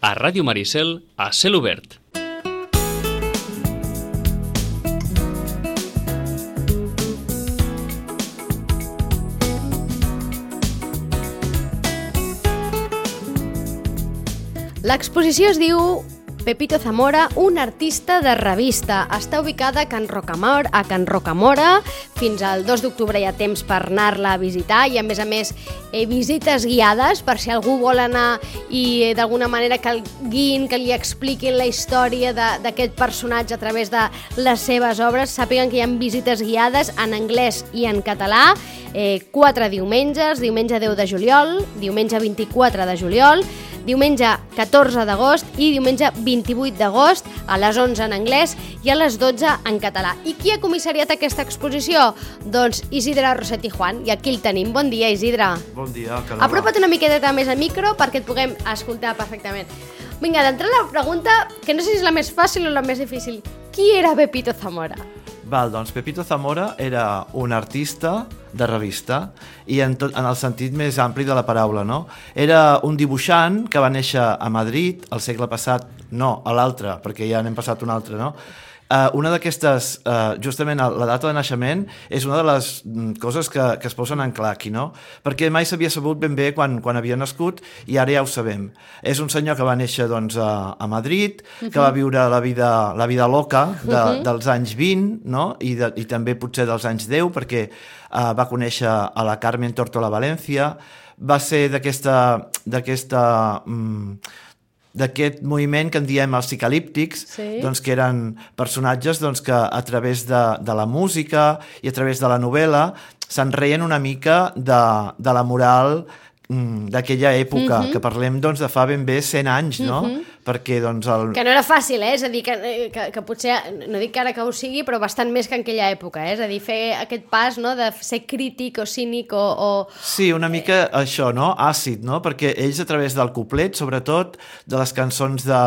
a Ràdio Maricel a cel obert. L'exposició es diu Pepito Zamora, un artista de revista. Està ubicada a Can Rocamora, a Can Rocamora. Fins al 2 d'octubre hi ha temps per anar-la a visitar i, a més a més, eh, visites guiades per si algú vol anar i eh, d'alguna manera que el guin, que li expliquin la història d'aquest personatge a través de les seves obres. Sàpiguen que hi ha visites guiades en anglès i en català. Eh, quatre diumenges, diumenge 10 de juliol, diumenge 24 de juliol, diumenge 14 d'agost i diumenge 28 d'agost a les 11 en anglès i a les 12 en català. I qui ha comissariat aquesta exposició? Doncs Isidre Rossetti Juan, i aquí el tenim. Bon dia, Isidre. Bon dia, Carola. Apropa't una miqueta més al micro perquè et puguem escoltar perfectament. Vinga, d'entrada la pregunta, que no sé si és la més fàcil o la més difícil. Qui era Pepito Zamora? Val, doncs Pepito Zamora era un artista de revista i en, tot, en el sentit més ampli de la paraula, no? Era un dibuixant que va néixer a Madrid el segle passat, no, a l'altre, perquè ja n'hem passat un altre, no? Uh, una d'aquestes, uh, justament la data de naixement, és una de les mm, coses que, que es posen en clar aquí, no? Perquè mai s'havia sabut ben bé quan, quan havia nascut i ara ja ho sabem. És un senyor que va néixer doncs, a, a Madrid, que va viure la vida, la vida loca de, dels anys 20, no? I, de, i també potser dels anys 10, perquè uh, va conèixer a la Carmen Tortola València, va ser d'aquesta d'aquesta mm, d'aquest moviment que en diem els psicalíptics, Sí. doncs que eren personatges doncs, que a través de, de la música i a través de la novel·la se'n reien una mica de, de la moral mm, d'aquella època, que parlem doncs, de fa ben bé 100 anys, no? Perquè doncs, el, Que no era fàcil, eh? És a dir, que, que, que potser, no dic que ara que ho sigui, però bastant més que en aquella època, eh? És a dir, fer aquest pas, no?, de ser crític o cínic o... o... Sí, una mica això, no? Àcid, no? Perquè ells a través del couplet, sobretot, de les cançons de,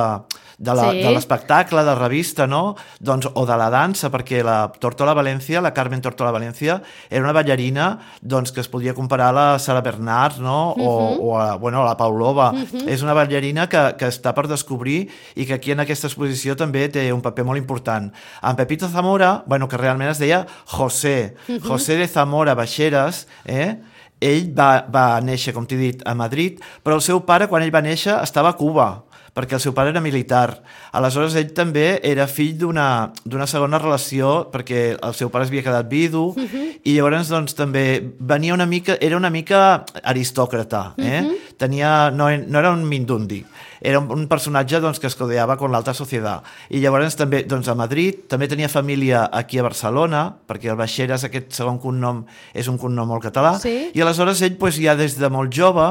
de la- Sí. de l'espectacle, de revista, no? Doncs, o de la dansa, perquè la Tortola València, la Carmen Tortola València, era una ballarina doncs, que es podria comparar a la Sara Bernard, no? O, o a, bueno, a la Paulova. És una ballarina que, que està per descobrir i que aquí en aquesta exposició també té un paper molt important. En Pepito Zamora, bueno, que realment es deia José, José de Zamora Baixeres, eh? ell va, va néixer, com t'he dit, a Madrid, però el seu pare, quan ell va néixer, estava a Cuba perquè el seu pare era militar. Aleshores, ell també era fill d'una segona relació, perquè el seu pare es havia quedat vidu, i llavors, doncs, també venia una mica... Era una mica aristòcrata, eh? Tenia... No, no era un mindundi, era un, un personatge doncs, que es codeava amb l'alta societat. I llavors també doncs, a Madrid, també tenia família aquí a Barcelona, perquè el Baixeres, aquest segon cognom, és un cognom molt català, Sí. i aleshores ell pues, ja des de molt jove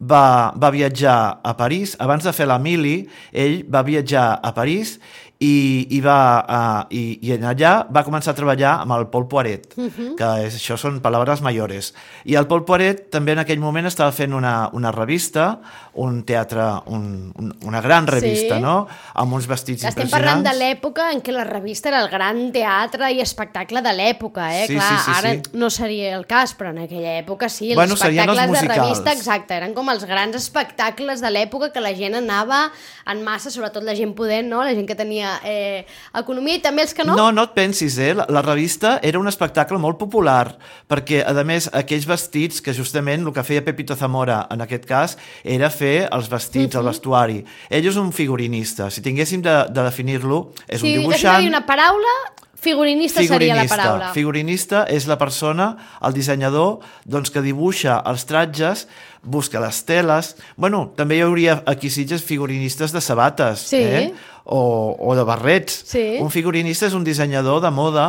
va, va viatjar a París. Abans de fer la mili, ell va viatjar a París i, i, va, uh, i, i allà va començar a treballar amb el Paul Poiret, uh -huh. que és, això són paraules mayores. I el Paul Poiret també en aquell moment estava fent una, una revista, un teatre, un, un, una gran revista, Sí. no? Amb uns vestits Que estem parlant impressionants. de l'època en què la revista era el gran teatre i espectacle de l'època, eh? Sí, Clar, sí, sí, ara sí. no seria el cas, però en aquella època sí, els Bueno, serien els espectacles de musicals. revista, exacte, eren com els grans espectacles de l'època que la gent anava en massa, sobretot la gent pudent, no? La gent que tenia eh, economia i també els que no. No, no et pensis, eh? La, la revista era un espectacle molt popular, perquè, a més, aquells vestits, que justament el que feia Pepito Zamora, en aquest cas, era fer els vestits, el vestuari. Ell és un figurinista. Si tinguéssim de, de definir-lo, és si un dibuixant... dir una paraula, figurinista, seria la paraula. Figurinista és la persona, el dissenyador, doncs, que dibuixa els tratges, busca les teles... Bueno, també hi hauria aquí Sitges figurinistes de sabates, Sí. eh? O, o de barrets. Sí. Un figurinista és un dissenyador de moda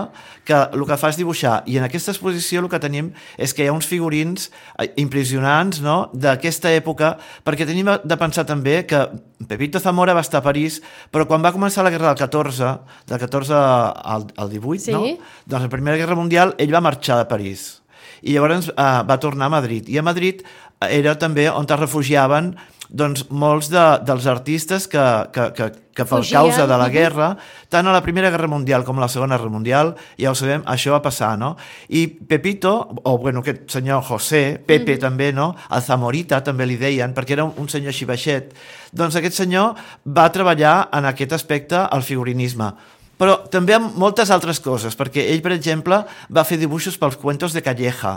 que el que fa és dibuixar. I en aquesta exposició el que tenim és que hi ha uns figurins eh, impressionants no? d'aquesta època, perquè tenim de pensar també que Pepito Zamora va estar a París, però quan va començar la guerra del 14, del 14 al, al 18, Sí. no? doncs la Primera Guerra Mundial, ell va marxar de París i llavors uh, va tornar a Madrid. I a Madrid era també on es refugiaven doncs, molts de, dels artistes que, que, que, que per Fugien. causa de la guerra, tant a la Primera Guerra Mundial com a la Segona Guerra Mundial, ja ho sabem, això va passar, no? I Pepito, o bueno, aquest senyor José, Pepe també, no? El Zamorita també li deien, perquè era un, un senyor així baixet. Doncs aquest senyor va treballar en aquest aspecte al figurinisme però també amb moltes altres coses, perquè ell, per exemple, va fer dibuixos pels cuentos de Calleja,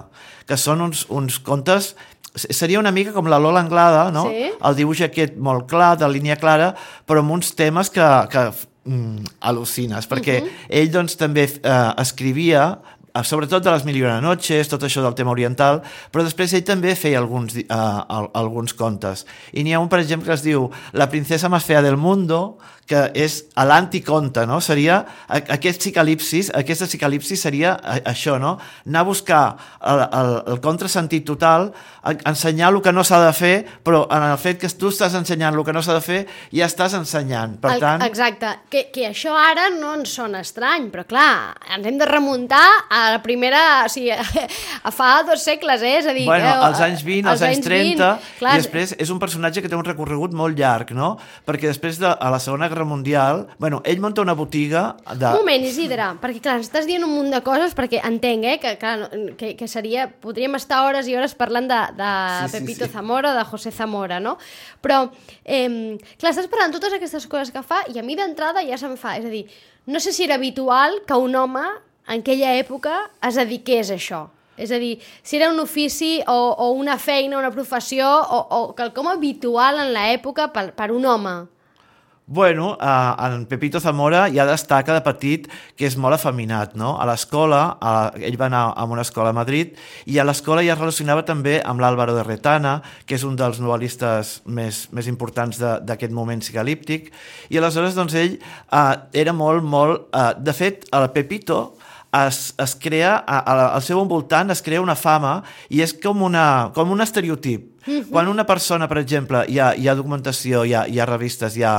que són uns, uns contes seria una mica com la Lola Anglada, no? Sí. El dibuix aquest molt clar, de línia clara, però amb uns temes que, que mm, al·lucines, perquè uh -huh. ell doncs també eh, escrivia eh, sobretot de les Mil i una noches, tot això del tema oriental, però després ell també feia alguns, eh, al- alguns contes. I n'hi ha un, per exemple, que es diu La princesa més fea del mundo, que és a l'anticonte, no? Seria aquest psicalipsis, aquesta psicalipsis seria això, no? Anar a buscar el, el, el contrasentit total, ensenyar el que no s'ha de fer, però en el fet que tu estàs ensenyant el que no s'ha de fer, ja estàs ensenyant. Per tant, Exacte, que, que això ara no ens sona estrany, però clar, ens hem de remuntar a la primera, o sigui, a fa dos segles, eh? És a dir, Bueno, eh, als anys 20, als anys 30, 20, clar, i després és un personatge que té un recorregut molt llarg, no? Perquè després de a la Segona Guerra Mundial, bueno, ell munta una botiga de... Un moment, Isidre, perquè clar, ens estàs dient un munt de coses, perquè entenc, eh, que, clar, no- que, que seria... Podríem estar hores i hores parlant de, de Sí, sí, Pepito sí. Zamora, de José Zamora, no? Però, eh, clar, estàs parlant totes aquestes coses que fa i a mi d'entrada ja se'm fa. És a dir, no sé si era habitual que un home en aquella època es dediqués a això. És a dir, si era un ofici o, o una feina, una professió o, o quelcom habitual en l'època per, per un home. Bueno, eh, en Pepito Zamora ja destaca de petit que és molt afeminat, no? A l'escola, ell va anar a una escola a Madrid, i a l'escola ja es relacionava també amb l'Àlvaro de Retana, que és un dels novel·listes més, més importants d'aquest moment psicalíptic, i aleshores doncs ell eh, era molt, molt... Eh, de fet, el Pepito es, es crea, a, a, al seu envoltant es crea una fama i és com, una, com un estereotip. Quan una persona, per exemple, hi ha, hi ha documentació, hi ha, hi ha revistes, hi ha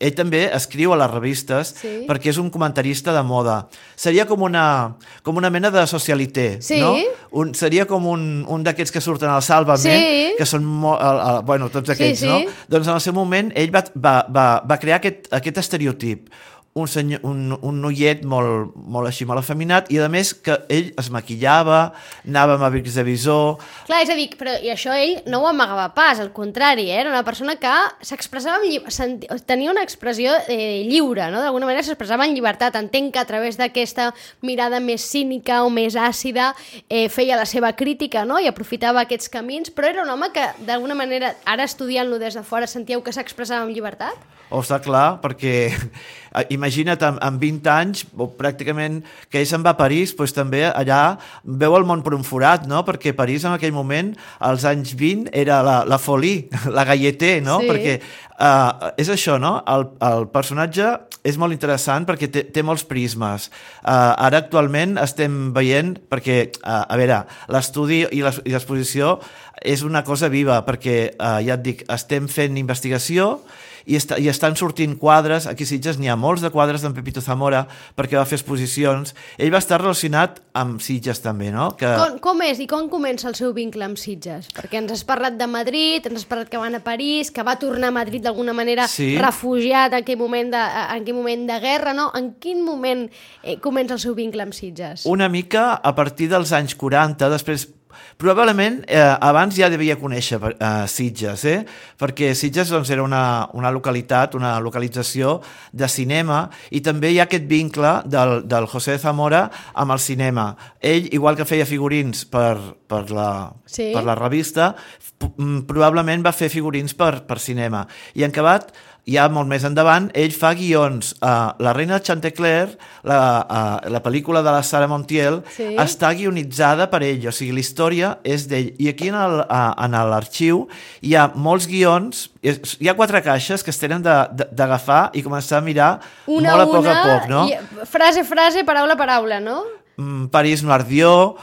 ell també escriu a les revistes Sí. perquè és un comentarista de moda. Seria com una, com una mena de socialité, Sí. no? Un, seria com un, un d'aquests que surten al Sálvame, Sí. que són mo, el, el, bueno, tots aquells, sí. no? Doncs en el seu moment ell va, va, va, va crear aquest, aquest estereotip un, senyor, un, un noiet molt, molt així, molt afeminat, i a més que ell es maquillava, anava amb abrics de visor, Clar, és a dir, però i això ell no ho amagava pas, al contrari, eh? era una persona que s'expressava amb tenia una expressió eh, lliure, no? d'alguna manera s'expressava en llibertat. Entenc que a través d'aquesta mirada més cínica o més àcida eh, feia la seva crítica no? i aprofitava aquests camins, però era un home que d'alguna manera, ara estudiant-lo des de fora, sentíeu que s'expressava amb llibertat? O està clar, perquè imagina't, amb, amb 20 anys, o pràcticament que ell se'n va a París, doncs també allà veu el món per un forat, no? Perquè París en aquell moment, als anys 20, era la, la folie, la galleté, no? Sí. Perquè uh, és això, no? El, el personatge és molt interessant perquè té, té molts prismes. Uh, ara actualment estem veient, perquè, uh, a veure, l'estudi i l'es- i l'exposició és una cosa viva, perquè, uh, ja et dic, estem fent investigació i, està, i estan sortint quadres, aquí a Sitges n'hi ha molts de quadres d'en Pepito Zamora perquè va fer exposicions. Ell va estar relacionat amb Sitges també, no? Que... Com, com és i com comença el seu vincle amb Sitges? Perquè ens has parlat de Madrid, ens has parlat que van a París, que va tornar a Madrid d'alguna manera Sí. refugiat en aquell moment de, en aquell moment de guerra, no? En quin moment eh, comença el seu vincle amb Sitges? Una mica a partir dels anys 40, després Probablement eh, abans ja devia conèixer eh, Sitges, eh? perquè Sitges doncs, era una, una localitat, una localització de cinema i també hi ha aquest vincle del, del José Zamora amb el cinema. Ell, igual que feia figurins per, per, la, Sí. per la revista, mm, probablement va fer figurins per, per cinema. I en acabat, ja molt més endavant, ell fa guions. Uh, la reina de Chantecler, la, uh, la pel·lícula de la Sara Montiel, Sí. està guionitzada per ell, o sigui, la història és d'ell. I aquí en a- l'arxiu hi ha molts guions, hi ha quatre caixes que es tenen d'agafar i començar a mirar Una molt a a poc una, a poc, no? i, frase, frase, paraula, paraula, no? Mm, París no ardió,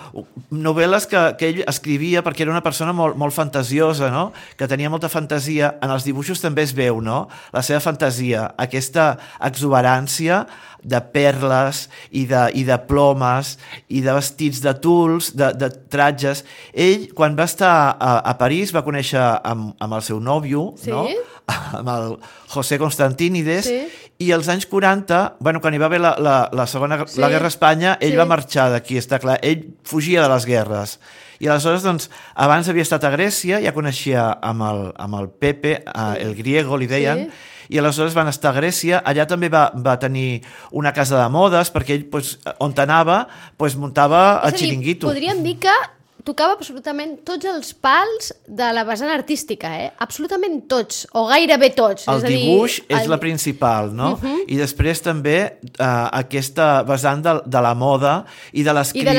novel·les que, que ell escrivia perquè era una persona molt, molt fantasiosa, no? que tenia molta fantasia. En els dibuixos també es veu no? la seva fantasia, aquesta exuberància de perles i de, i de plomes i de vestits de tuls, de, de tratges. Ell, quan va estar a, a París, va conèixer amb, amb el seu nòvio, Sí? no? amb el José Constantinides, Sí. i als anys 40, bueno, quan hi va haver la, la, la segona Sí. la guerra a Espanya, ell Sí. va marxar d'aquí, està clar. Ell fugia de les guerres. I aleshores, doncs, abans havia estat a Grècia, ja coneixia amb el, amb el Pepe, eh, el griego, li deien, Sí. i aleshores van estar a Grècia, allà també va, va tenir una casa de modes, perquè ell, pues, on anava, pues, muntava És a dir, xiringuito. podríem dir que tocava absolutament tots els pals de la vessant artística, eh? Absolutament tots, o gairebé tots. El és a dir, dibuix és el- la principal, no? I després també eh, aquesta vessant de, de la moda i de l'escriptura,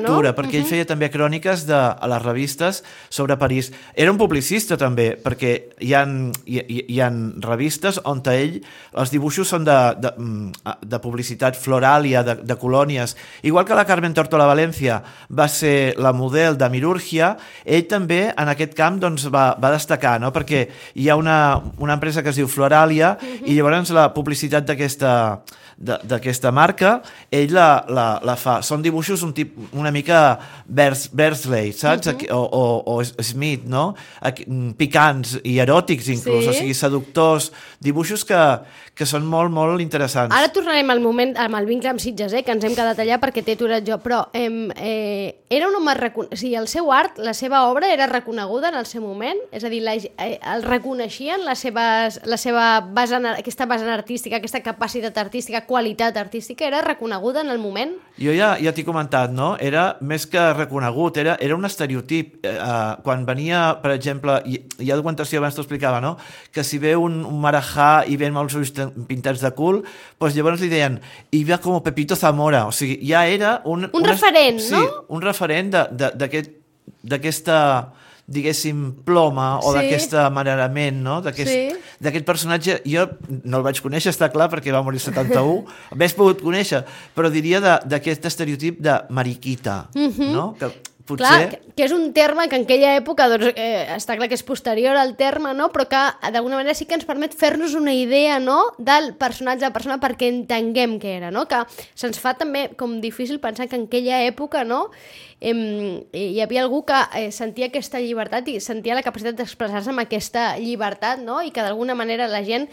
no? perquè ell feia també cròniques de, a les revistes sobre París. Era un publicista també, perquè hi ha, hi, hi- hi ha revistes on ell, els dibuixos són de, de, mm, de publicitat floràlia, de, de colònies. Igual que la Carmen Tortola València va ser la model de Mirúrgia, ell també en aquest camp doncs, va, va destacar, no? perquè hi ha una, una empresa que es diu Floralia i llavors la publicitat d'aquesta marca, ell la, la, la fa. Són dibuixos un tip, una mica vers, Versley, saps? Aquí, o, o, o Smith, no? Aquí, mm, picants i eròtics inclús, Sí. o sigui, seductors, dibuixos que, que són molt, molt interessants. Ara tornarem al moment, amb el vincle amb Sitges, eh, que ens hem quedat allà perquè t'he aturat jo, però em, eh, era un home recon... o sigui, el seu art, la seva obra era reconeguda en el seu moment? És a dir, la, eh, el reconeixien les seves, la seva vessant, aquesta vessant artística, aquesta capacitat artística, qualitat artística, era reconeguda en el moment? Jo ja, ja t'he comentat, no? Era més que reconegut, era, era un estereotip. Eh, eh, quan venia, per exemple, hi, hi ha documentació, abans t'ho explicava, no? Que si ve un, un marajà i ven els ulls pintats de cul, doncs llavors li deien, i va com Pepito Zamora, o sigui, ja era un... Un referent, sí, no? un referent de- de- d'aquest- d'aquesta diguéssim, ploma o Sí. d'aquest amarament, no? D'aquest Sí. personatge, jo no el vaig conèixer, està clar, perquè va morir el 71, hauria pogut conèixer, però diria d'aquest estereotip de mariquita, no? Que potser... Clar, que, és un terme que en aquella època doncs, eh, està clar que és posterior al terme, no? però que d'alguna manera sí que ens permet fer-nos una idea no? del personatge de persona perquè entenguem què era, no? que se'ns fa també com difícil pensar que en aquella època no? Em, hi havia algú que eh, sentia aquesta llibertat i sentia la capacitat d'expressar-se amb aquesta llibertat no? i que d'alguna manera la gent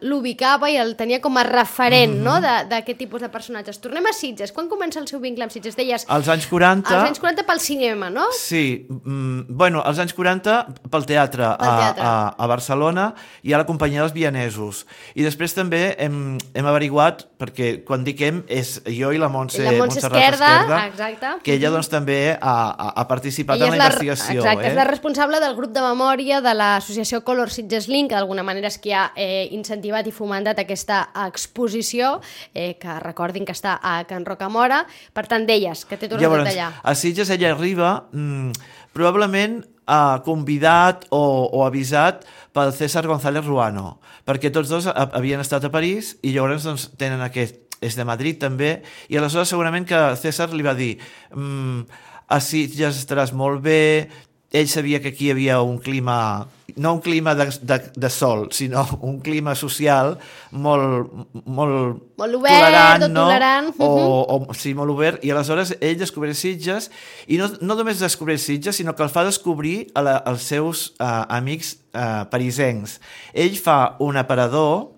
l'ubicava i el tenia com a referent no? de- d'aquest tipus de personatges. Tornem a Sitges. Quan comença el seu vincle amb Sitges? Deies, Als anys 40... als anys 40 pel cinema, no? Sí, mm, bueno, als anys 40 pel teatre, Pel teatre. A, a, a Barcelona i a la companyia dels vianesos. I després també hem, hem averiguat, perquè quan dic hem, és jo i la Montse, I la Montse Montserrat Esquerda, exacte. que ella doncs també ha, ha, participat Ella en la la, investigació. exacte, eh? és la responsable del grup de memòria de l'associació Color Sitges Link, que d'alguna manera és qui ha eh, incentivat i fomentat aquesta exposició, eh, que recordin que està a Can Rocamora. Per tant, deies, que t'he tornat Llavors, allà. a Sitges ella arriba mm, probablement uh, convidat o, o avisat pel César González Ruano, perquè tots dos ha- havien estat a París i llavors doncs, tenen aquest és de Madrid també, i aleshores segurament que César li va dir mm, a Sitges estaràs molt bé, ell sabia que aquí hi havia un clima, no un clima de, de, de sol, sinó un clima social molt, molt, Molt obert o tolerant, O, o, sí, molt obert, i aleshores ell descobreix Sitges, i no, no només descobreix Sitges, sinó que el fa descobrir a la, als seus uh, amics uh, parisencs. Ell fa un aparador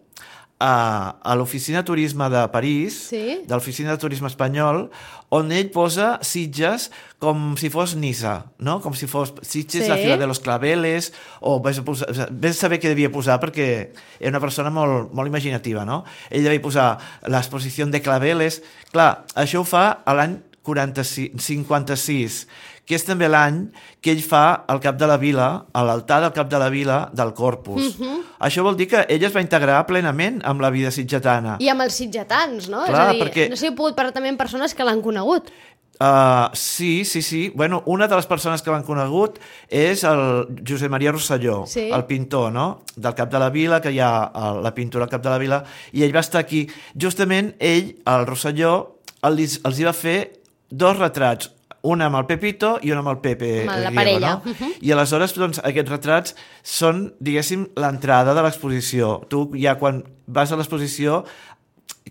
a, a l'oficina de turisme de París, Sí. de l'oficina de turisme espanyol, on ell posa Sitges com si fos Nisa, no? Com si fos Sitges, Sí. la ciutat de los claveles, o vés posar, vés saber què devia posar perquè era una persona molt, molt imaginativa, no? Ell devia posar l'exposició de claveles. Clar, això ho fa a l'any 46, 56, que és també l'any que ell fa al cap de la vila, a l'altar del cap de la vila del Corpus. Això vol dir que ell es va integrar plenament amb la vida sitgetana. I amb els sitgetans, no? Clar, és a dir, perquè- no sé he pogut parlar també amb persones que l'han conegut. Uh, sí, sí, sí. Bueno, una de les persones que l'han conegut és el Josep Maria Rosselló, Sí. el pintor, no?, del Cap de la Vila, que hi ha uh, la pintura al Cap de la Vila, i ell va estar aquí. Justament ell, el Rosselló, els, els hi va fer dos retrats, un amb el Pepito i un amb el Pepe Amb la Riego, parella. no? I aleshores, doncs, aquests retrats són, diguéssim, l'entrada de l'exposició. Tu ja quan vas a l'exposició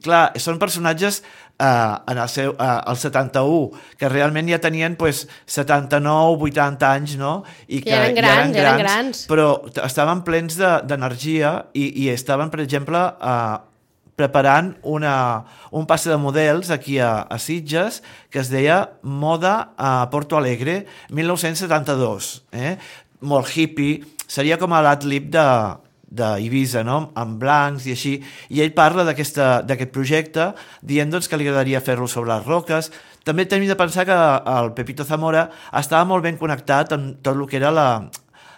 clar, són personatges eh, en el seu, eh, el 71, que realment ja tenien pues, 79, 80 anys, no? I Que eren grans, eren grans. Però t- estaven plens de- d'energia i, i estaven, per exemple, eh, preparant una, un passe de models aquí a, a Sitges que es deia Moda a Porto Alegre 1972. Eh? Molt hippie, seria com a l'adlib de, d'Ibiza, no? amb blancs i així, i ell parla d'aquest projecte dient doncs, que li agradaria fer-lo sobre les roques. També tenim de pensar que el Pepito Zamora estava molt ben connectat amb tot el que era la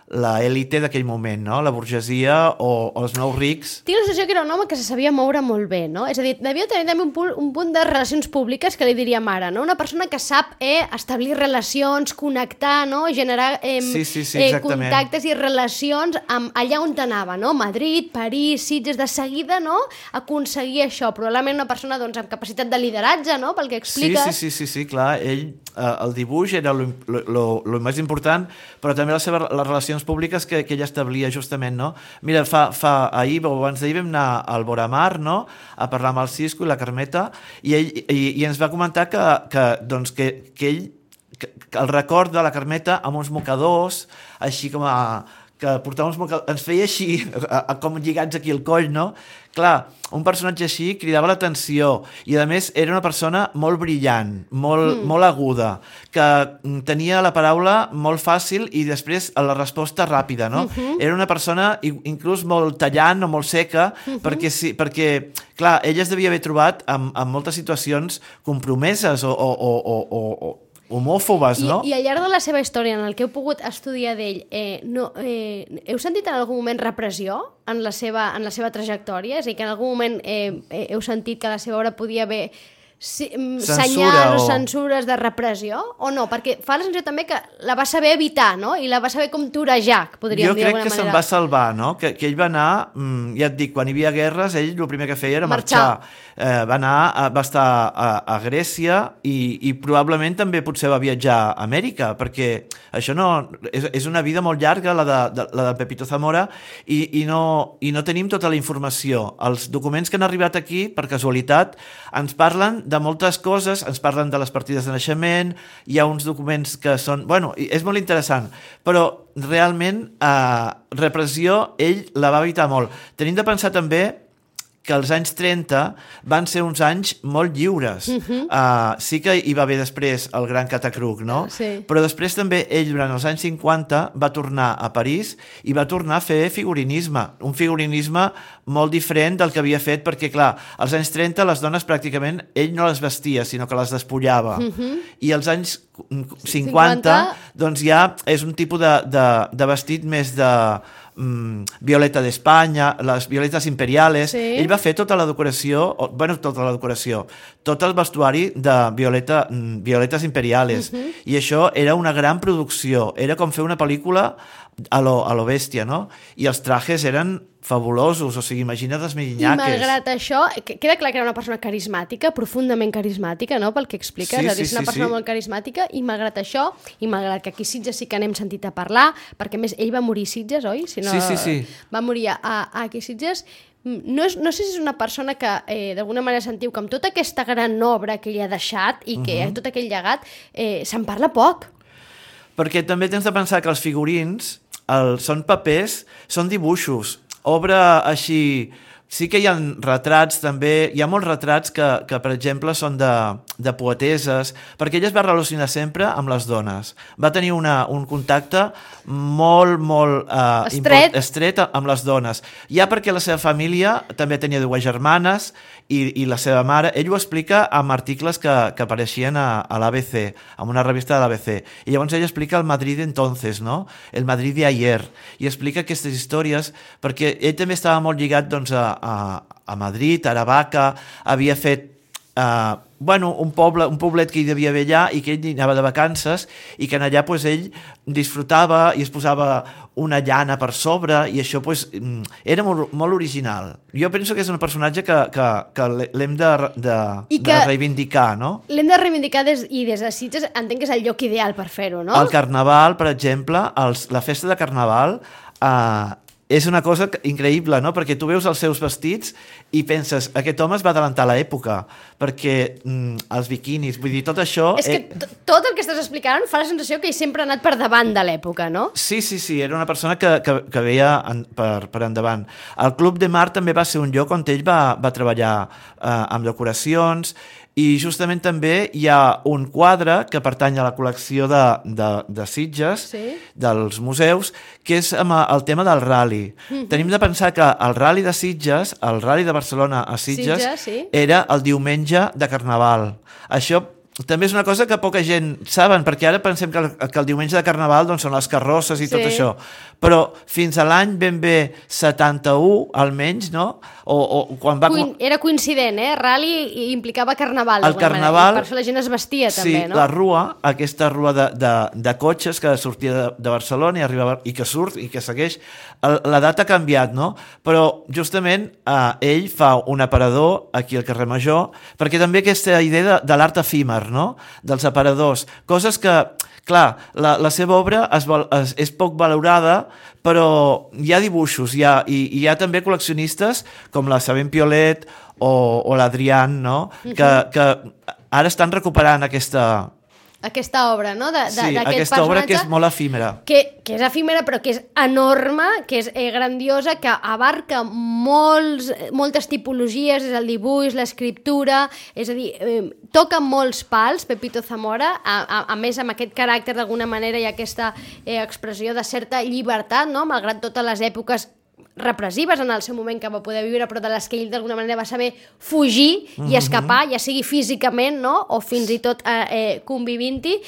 la élite d'aquell moment, no? la burgesia o, o els nous rics. Tinc la sensació que era un home que se sabia moure molt bé, no? És a dir, devia tenir també un punt, un punt de relacions públiques que li diríem ara, no? Una persona que sap eh, establir relacions, connectar, no? Generar eh, Sí, sí, sí, eh, exactament. contactes i relacions amb allà on anava, no? Madrid, París, Sitges, de seguida, no? Aconseguir això. Probablement una persona doncs, amb capacitat de lideratge, no? Pel que Sí, expliques. sí, sí, sí, sí, clar, ell, eh, el dibuix era lo més important, però també les seves les relacions públiques que, que ell establia justament, no? Mira, fa, fa ahir, o abans d'ahir vam anar al Boramar, no?, a parlar amb el Cisco i la Carmeta, i ell i, i ens va comentar que, que, doncs, que, que ell que, que el record de la Carmeta amb uns mocadors, així com a que portava uns mocadors, ens feia així, a, a, com lligats aquí al coll, no? Clar, un personatge així cridava l'atenció i a més era una persona molt brillant, molt, mm. molt aguda, que mm, tenia la paraula molt fàcil i després la resposta ràpida, no? Mm -hmm. Era una persona inclús molt tallant o molt seca mm -hmm. perquè, sí, perquè, clar, ella es devia haver trobat amb, amb moltes situacions compromeses o, o, o, o, o homòfobes, I, no? I al llarg de la seva història, en el que heu pogut estudiar d'ell, eh, no, eh, heu sentit en algun moment repressió en la seva, en la seva trajectòria? És a dir, que en algun moment eh, eh, heu sentit que la seva obra podia haver si, mm, Censura senyals o censures de repressió o no? Perquè fa la sensació també que la va saber evitar, no? I la va saber com torejar, podríem jo dir crec d'alguna que se'n manera. va salvar, no? Que, que ell va anar, mm, ja et dic, quan hi havia guerres, ell el primer que feia era Marxar. marxar. Eh, va anar, a, va estar a, a Grècia i, i probablement també potser va viatjar a Amèrica, perquè això no... És, és una vida molt llarga, la de, de, la de Pepito Zamora, i, i, no, i no tenim tota la informació. Els documents que han arribat aquí, per casualitat, ens parlen de moltes coses, ens parlen de les partides de naixement, hi ha uns documents que són... Bueno, és molt interessant, però realment eh, repressió ell la va evitar molt. Tenim de pensar també que els anys 30 van ser uns anys molt lliures. Uh -huh. uh, sí que hi va haver després el gran catacruc, no? Sí. Però després també ell, durant els anys 50, va tornar a París i va tornar a fer figurinisme. Un figurinisme molt diferent del que havia fet, perquè, clar, als anys 30 les dones pràcticament ell no les vestia, sinó que les despullava. Uh -huh. I als anys 50, 50, doncs ja és un tipus de, de, de vestit més de mm, Violeta d'Espanya, les violetes imperiales. Sí. Ell va fer tota la decoració, o, bueno, tota la decoració, tot el vestuari de Violeta, mm, Violetes imperiales. Uh -huh. I això era una gran producció, era com fer una pel·lícula a lo, a lo bèstia, no? I els trajes eren fabulosos, o sigui, imagina't els I mirinyaques. malgrat això, que- queda clar que era una persona carismàtica, profundament carismàtica, no?, pel que expliques. Sí, és a dir, sí, una sí, persona sí. molt carismàtica i malgrat això, i malgrat que aquí Sitges sí que n'hem sentit a parlar, perquè més ell va morir Sitges, oi? Si no, Sí, sí, sí. Va morir a, a aquí a Sitges. Mm, No, és, no sé si és una persona que eh, d'alguna manera sentiu que amb tota aquesta gran obra que ell ha deixat i que Mhm. uh -huh. tot aquell llegat eh, se'n parla poc. Perquè també tens de pensar que els figurins el, són papers, són dibuixos. Obra així... Sí que hi ha retrats també, hi ha molts retrats que, que per exemple, són de, de poeteses, perquè ella es va relacionar sempre amb les dones. Va tenir una, un contacte molt, molt uh, Estret. estret amb les dones. Ja perquè la seva família també tenia dues germanes i, i la seva mare, ell ho explica amb articles que, que apareixien a, a l'ABC, en una revista de l'ABC. I llavors ell explica el Madrid entonces, no? El Madrid de. I explica aquestes històries perquè ell també estava molt lligat doncs, a, a, a Madrid, a Aravaca, havia fet eh, bueno, un, poble, un poblet que hi devia haver allà i que ell anava de vacances i que en allà pues, ell disfrutava i es posava una llana per sobre i això pues, mm, era molt, molt original. Jo penso que és un personatge que, que, que l'hem de, de, I de que- reivindicar, no? L'hem de reivindicar des, i des de Sitges entenc que és el lloc ideal per fer-ho, no? El carnaval, per exemple, els, la festa de carnaval eh, és una cosa increïble, no? Perquè tu veus els seus vestits i penses, aquest home es va adelantar a l'època, perquè mm, els biquinis, vull dir, tot això... És que eh, tot el que estàs explicant fa la sensació que ell sempre ha anat per davant de l'època, no? Sí, sí, sí, era una persona que, que, que veia en, per, per endavant. El Club de Mar també va ser un lloc on ell va, va treballar eh, amb decoracions i justament també hi ha un quadre que pertany a la col·lecció de, de, de Sitges, Sí. dels museus, que és amb el tema del rally. Mhm. Tenim de pensar que el rally de Sitges, el rally de Barcelona a Sitges, Sitges, sí. era el diumenge de Carnaval. Això també és una cosa que poca gent saben, perquè ara pensem que el, que el diumenge de Carnaval doncs, són les carrosses i tot Sí. això, però fins a l'any ben bé 71, almenys, no? O, o quan va... Coin era coincident, eh? Rally implicava carnaval. El manera, carnaval- i Per això la gent es vestia, Sí, també, no? la rua, aquesta rua de, de, de cotxes que sortia de, de Barcelona i arribava i que surt i que segueix, la data ha canviat, no? Però justament eh, ell fa un aparador aquí al carrer Major, perquè també aquesta idea de, de l'art efímer, no? Dels aparadors, coses que clar, la, la seva obra es, es, és poc valorada, però hi ha dibuixos, hi ha, i, i hi ha també col·leccionistes com la Sabent Piolet o, o l'Adrián, no? que, que ara estan recuperant aquesta, Aquesta obra, no? De, de, sí, aquesta obra que és molt efímera. que, que és efímera però que és enorme, que és eh, grandiosa, que abarca molts, moltes tipologies, és el dibuix, l'escriptura, és a dir, eh, toca molts pals, Pepito Zamora, a, a, a més amb aquest caràcter d'alguna manera i aquesta eh, expressió de certa llibertat, no? malgrat totes les èpoques repressives en el seu moment que va poder viure, però de les que ell d'alguna manera va saber fugir i escapar, ja sigui físicament no? o fins i tot eh, eh, convivint-hi.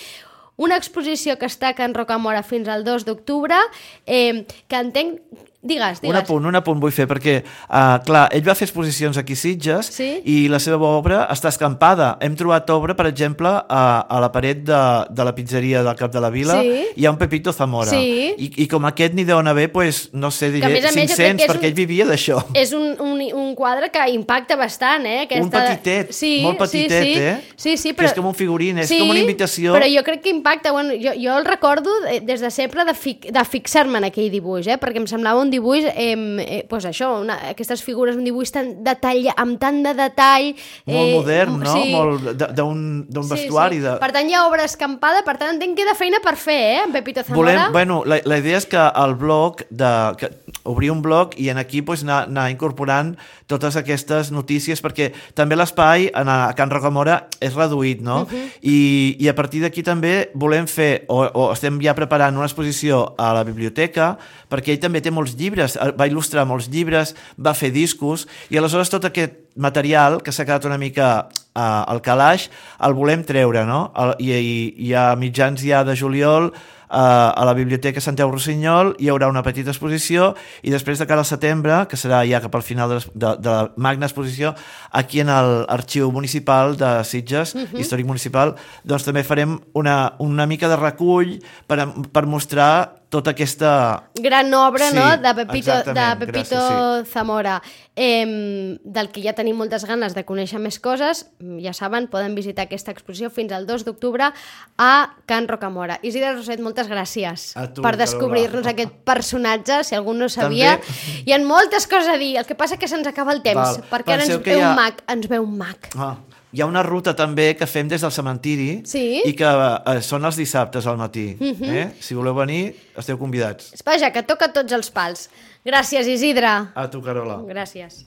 Una exposició que està a Can Rocamora fins al 2 d'octubre, eh, que entenc... Digues, Un digues. apunt, un apunt vull fer, perquè, uh, clar, ell va fer exposicions aquí a Sitges Sí. i la seva obra està escampada. Hem trobat obra, per exemple, a, a la paret de, de la pizzeria del Cap de la Vila, Sí. hi ha un Pepito Zamora. Sí. I, I com aquest n'hi deuen haver, pues, no sé, Que, a diré més a més, jo crec 500, que és perquè un- ell vivia d'això. És un, un, un quadre que impacta bastant, eh? Un petitet, sí, molt petitet, sí, sí. eh? Sí, sí, Que però... és com un figurín, és com una invitació. però jo crec que impacta. Bueno, jo, jo el recordo eh, des de sempre de, fi, de fixar-me en aquell dibuix, eh? perquè em semblava un dibuix, eh, eh, pues això, una, aquestes figures, un dibuix tan detall, amb tant de detall... Molt modern, no? Sí. Molt de- d'un vestuari. De... Per tant, hi ha obra escampada, per tant, entenc que queda feina per fer, eh, en Pepito Zamora. Volem, bueno, la, la idea és que el blog, de, que, obrir un blog i en aquí pues, anar, anar incorporant totes aquestes notícies, perquè també l'espai a Can Rocamora és reduït, no? I, I a partir d'aquí també volem fer, o, o estem ja preparant una exposició a la biblioteca, perquè ell també té molts llibres, eh, va il·lustrar molts llibres, va fer discos, i aleshores tot aquest material que s'ha quedat una mica uh, al calaix, el volem treure, no? El, i, i, I a mitjans ja de juliol uh, a la Biblioteca Santiago Rossinyol hi haurà una petita exposició i després de cara al setembre, que serà ja cap al final de, de, de la magna exposició, aquí en l'Arxiu Municipal de Sitges, uh -huh. històric municipal, doncs també farem una, una mica de recull per, per mostrar tota aquesta... gran obra Sí, no? de Pepito, de Pepito gràcies, Zamora. Eh, del que ja tenim moltes ganes de conèixer més coses ja saben, poden visitar aquesta exposició fins al 2 d'octubre a Can Rocamora. Isidre Roset, moltes gràcies tu, per descobrir-nos aquest personatge si algú no sabia També. hi ha moltes coses a dir, el que passa que se'ns acaba el temps Val. perquè ara ens Penseu que ve hi ha- un mag ens ve un mag. Ah, hi ha una ruta també que fem des del cementiri Sí. i que eh, són els dissabtes al matí. Uh -huh. eh? Si voleu venir, esteu convidats. Vaja, que toca tots els pals gràcies Isidre A tu, Carola. gràcies